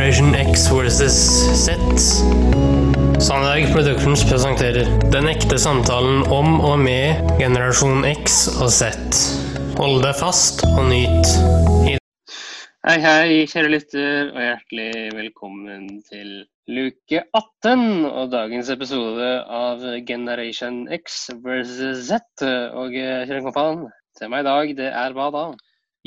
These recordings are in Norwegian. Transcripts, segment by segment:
Generation X versus Z. Sandberg Productions presenterer Den ekte samtalen om og med generasjon X og Z. Hold deg fast og nyt. Hei, hei, kjære lytter, og hjertelig velkommen til luke 18 og dagens episode av Generation X versus Z. Og eh, kjære kompan, meg i dag, det er hva da?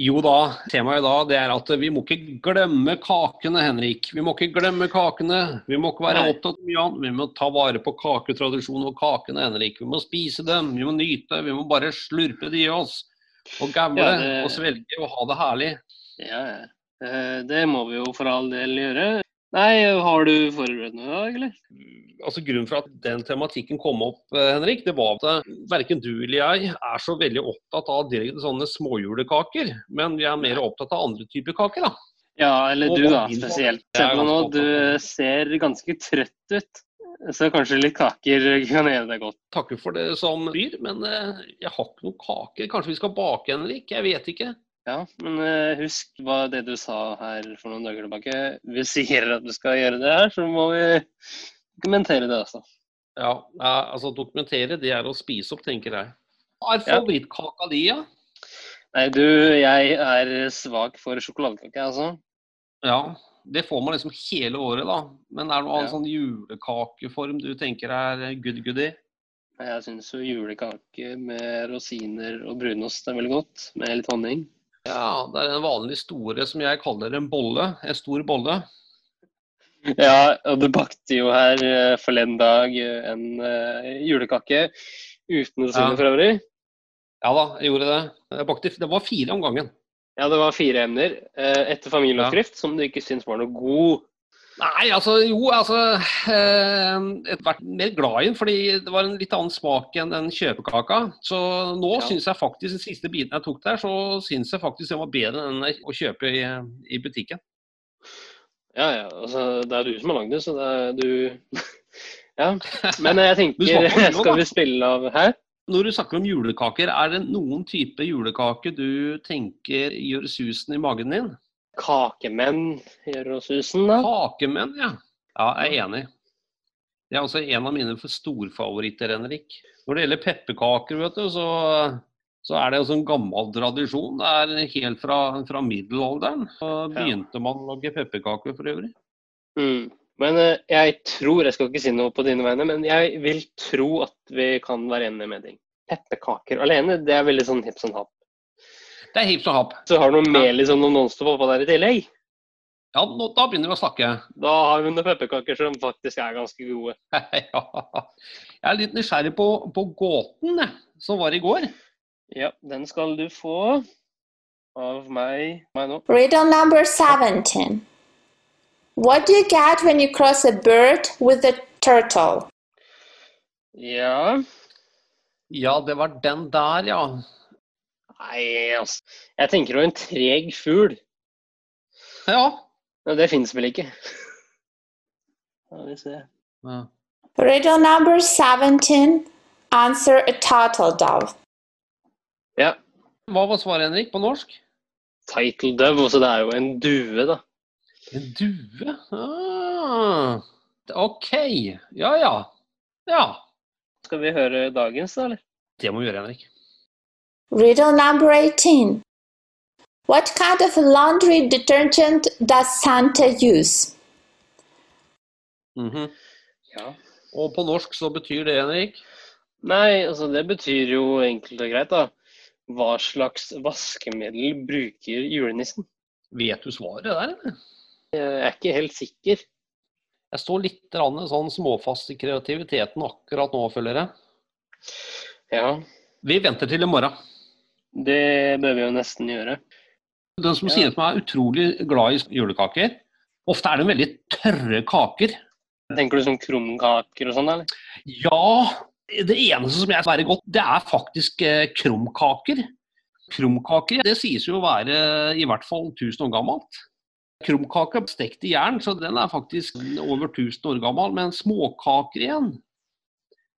Jo da, temaet i dag det er at vi må ikke glemme kakene, Henrik. Vi må ikke glemme kakene. Vi må ikke være Nei. opptatt av mye annet. Vi må ta vare på kaketradisjonen og kakene, Henrik. Vi må spise dem, vi må nyte. Vi må bare slurpe de i oss. Og gamle Ja, det- og svelge og ha det herlig. Ja, ja. Eh, Det må vi jo for all del gjøre. Nei, har du forberedt noe i dag, eller? Altså Grunnen for at den tematikken kom opp, eh, Henrik, det var at verken du eller jeg er så veldig opptatt av direkte sånne småjulekaker. Men vi er mer opptatt av andre typer kaker, da. Ja, eller Og du da, spesielt. Se på nå, du ser ganske trøtt ut. Så kanskje litt kaker kan gjøre deg godt. takker for det som byr, men eh, jeg har ikke noen kaker. Kanskje vi skal bake, Henrik? Jeg vet ikke. Ja, men eh, husk hva det du sa her for noen dager tilbake. Vi sier at du skal gjøre det her, så må vi dokumentere det også. Ja, altså Dokumentere, det er å spise opp, tenker jeg. Hva er favorittkaka di, ja? Nei, du, jeg er svak for sjokoladekake, altså. Ja, det får man liksom hele året, da. Men er det noen Ja. sånn julekakeform du tenker er good goody? Jeg syns jo julekake med rosiner og brunost er veldig godt, med litt honning. Ja, det er en vanlig store som jeg kaller en bolle. En stor bolle. Ja, og du bakte jo her eh, forleden dag eh, en eh, julekake uten rosiner Ja. for øvrig. Ja da, jeg gjorde det. Jeg bakte, det var fire om gangen. Ja, det var fire emner etter familieoppskrift som du ikke syns var noe god. Nei, altså jo, altså eh, har vært mer glad i den, fordi det var en litt annen smak enn den kjøpekaka. Så nå Ja. syns jeg faktisk, den siste biten jeg tok der, så syns jeg faktisk den var bedre enn å kjøpe i, i butikken. Ja, ja, altså det er du som har lagd det, så det er du Ja. Men jeg tenker Skal vi spille av her? Når du snakker om julekaker, er det noen type julekake du tenker gjør susen i magen din? Kakemenn gjør oss susen, da. Kakemenn, ja. Ja, jeg er enig. Det er også en av mine storfavoritter, Henrik. Når det gjelder pepperkaker, vet du, så, så er det også en gammel tradisjon. Det er helt fra, fra middelalderen. Så begynte man å lage pepperkaker for øvrig. Mm. Men eh, jeg tror, jeg skal ikke si noe på dine vegne, men jeg vil tro at vi kan være enige med deg. Pepperkaker alene, det er veldig sånn hipp som happ. Det er hipp som happ. Så har du noe melis og noe Nonstop oppå der i tillegg. Ja, nå, da begynner vi å snakke. Da har vi noen pepperkaker som faktisk er ganske gode. ja. Jeg er litt nysgjerrig på, på gåten som var i går. Ja, den skal du få av meg, meg nå. Riddle number 17. What do you get when you cross a bird with a turtle? Ja Ja, det var den der, ja. Nei, altså. Jeg tenker jo en treg fugl. Ja. Men det fins vel ikke? Skal vi se. ja. Riddle number 17. Answer a turtle dove. Ja. Hva var svaret, Henrik, på norsk? Title dove, så det er jo en due, da. En due? Ah, OK. Ja, ja. Ja. Skal vi høre dagens, da, eller? Det må vi gjøre, Henrik. Riddle number 18. What kind of laundry detergent does Santa use? Mhm. Ja. Og på norsk så betyr det, Henrik Nei, altså det betyr jo enkelt og greit, da. Hva slags vaskemiddel bruker julenissen? Vet du svaret der, eller? Jeg er ikke helt sikker. Jeg står litt sånn småfast i kreativiteten akkurat nå, føler jeg. Ja, Vi venter til i morgen. Det bør vi jo nesten gjøre. Den som Ja. sier at man er utrolig glad i julekaker, ofte er det veldig tørre kaker. Tenker du som krumkaker og sånn, eller? Ja, det eneste som jeg sverger godt, det er faktisk eh, krumkaker. Krumkaker det sies jo å være i hvert fall 1000 år gammelt. Krumkake er stekt i jern, så den er faktisk over 1000 år gammel. Men småkaker igjen,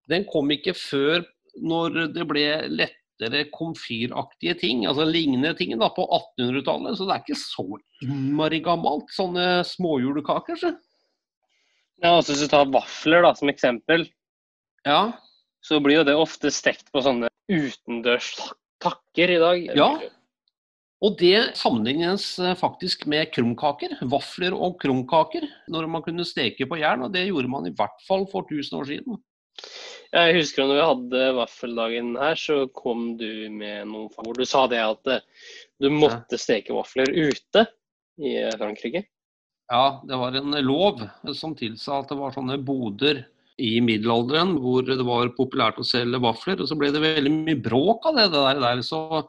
den kom ikke før når det ble lett lettere komfyraktige ting, altså lignende ting da, på 1800-tallet. Så det er ikke så innmari gammelt, sånne småjulekaker. Så. Ja, altså Hvis du tar vafler da, som eksempel, Ja, så blir jo det ofte stekt på sånne utendørs takker i dag. Ja. og det sammenlignes eh, faktisk med krumkaker. Vafler og krumkaker, når man kunne steke på jern. Og det gjorde man i hvert fall for 1000 år siden. Jeg husker når vi hadde vaffeldagen her, så kom du med noen hvor du sa det at eh, du måtte steke vafler ute i eh, Frankrike. Ja, det var en lov som tilsa at det var sånne boder i middelalderen hvor det var populært å selge vafler. Og så ble det veldig mye bråk av det, der. Så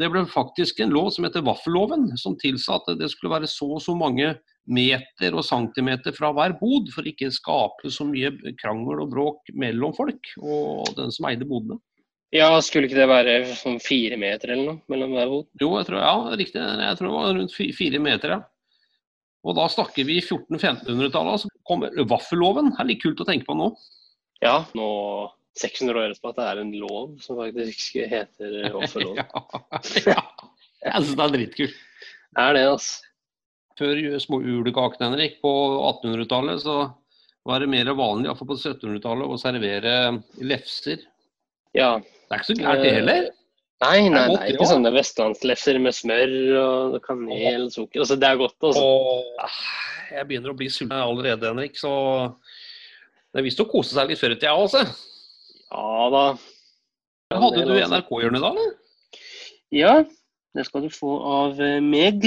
det ble faktisk en lov som heter vaffelloven, som tilsa at det skulle være så og så mange meter og centimeter fra hver bod, for ikke skape så mye krangel og bråk mellom folk og den som eide bodene. Ja, skulle ikke det være sånn fire meter eller noe mellom hver bod? Jo, jeg tror, ja, riktig. Jeg tror det var rundt fi- fire meter, ja. Og da snakker vi 1400-1500-tallet, så kommer vaffelloven. Det er litt kult å tenke på nå. Ja, nå 600 år etterpå at det er en lov som faktisk heter vaffelloven. ja, ja. Jeg syns det er dritkult. Det er det, altså. Før små julekakene, Henrik, på 1800-tallet, så var det mer vanlig, iallfall på 1700-tallet, å servere lefser. Ja. Det er ikke så gærent, det heller. Nei, nei, godt, er det ikke også. sånne vestlandslefser med smør og kanel og sukker. Altså, det er godt, altså. Og ah, jeg begynner å bli sulten allerede, Henrik, så det er visst å kose seg litt før i tida også. Ja da. Hadde du Det altså- NRK-hjørnet da, eller? Ja, det skal du få av eh, meg.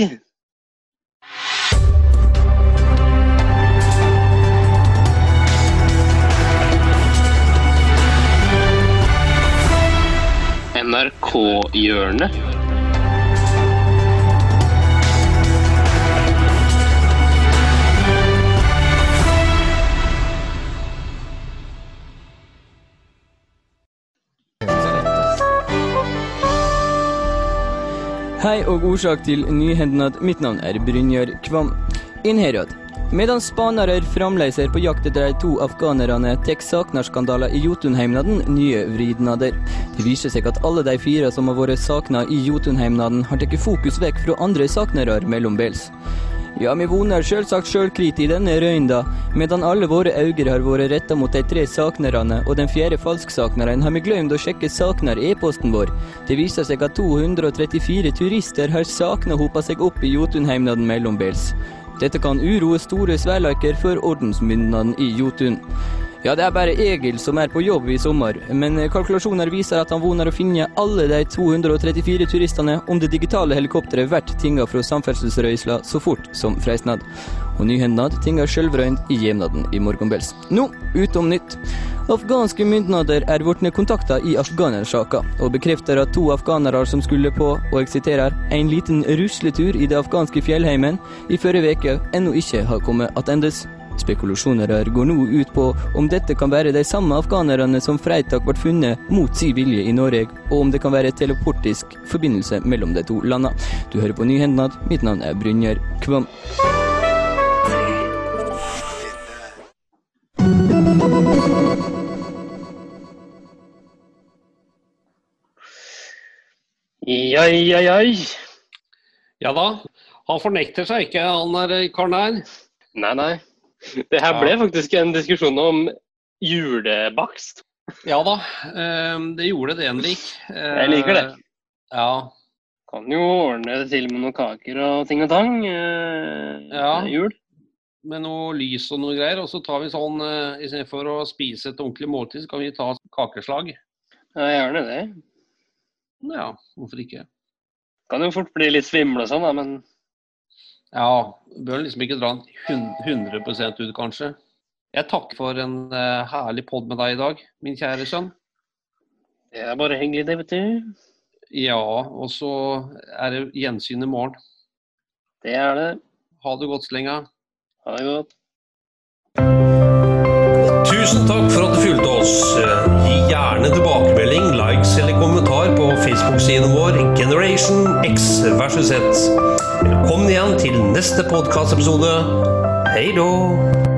NRK-hjørnet. Hei og årsak til nyhendnad. Mitt navn er Brynjar Kvam. Innherad. Medan spanere fremdeles er på jakt etter de to afghanerne, tar saknarskandaler i Jotunheimnaden nye vridnader. Det viser seg at alle de fire som har vært savna i Jotunheimnaden, har tatt fokus vekk fra andre saknere mellombels. Ja, vi voner selvsagt sjølkrit i denne røynda, medan alle våre øyne har vært retta mot de tre saknerne, og den fjerde falsksakneren har vi glemt å sjekke sakner-e-posten vår. Det viser seg at 234 turister har sakna-hopa seg opp i Jotunheimnaden mellombels. Dette kan uroe store sverleiker for ordensmyndighetene i Jotun. Ja, det er bare Egil som er på jobb i sommer, men kalkulasjoner viser at han voner å finne alle de 234 turistene om det digitale helikopteret blir tinga fra samferdselsrøysla så fort som freistnad. Og nyhendnad tinga sjølvrøynd i hjemnaden i morgenbels. Nå, utom nytt. Afghanske myndigheter er blitt kontakta i afghanersaka, og bekrefter at to afghanere som skulle på, og jeg siterer, en liten rusletur i det afghanske fjellheimen i forrige uke, ennå ikke har kommet attendes. Spekulasjoner går nå ut på om dette kan være de samme afghanerne som fredag ble funnet mot sin vilje i Norge, og om det kan være teleportisk forbindelse mellom de to landene. Du hører på Nyhendnad. Mitt navn er Brynjar Kvam. Jai, jai, jai. Ja da. Han fornekter seg ikke, han der eh, karen der. Nei, nei. Det her Ja. ble faktisk en diskusjon om julebakst. Ja da, eh, det gjorde det, Henrik. Eh, Jeg liker det. Ja. Kan jo ordne det til med noen kaker og ting og tang. eh, Ja. Jul. Med noe lys og noe greier. Og så tar vi sånn, eh, istedenfor å spise et ordentlig måltid, så kan vi ta kakeslag. Ja, gjerne det. Ja, hvorfor ikke? Kan jo fort bli litt svimle og sånn, da, men Ja, bør liksom ikke dra den 100% ut, kanskje. Jeg takker for en uh, herlig pod med deg i dag, min kjære sønn. det er bare hyggelig, det, vet du. Ja, og så er det gjensyn i morgen. Det er det. Ha det godt så lenge. Ha det godt. Tusen takk versus 1. Velkommen igjen til neste podkastepisode. Hei då!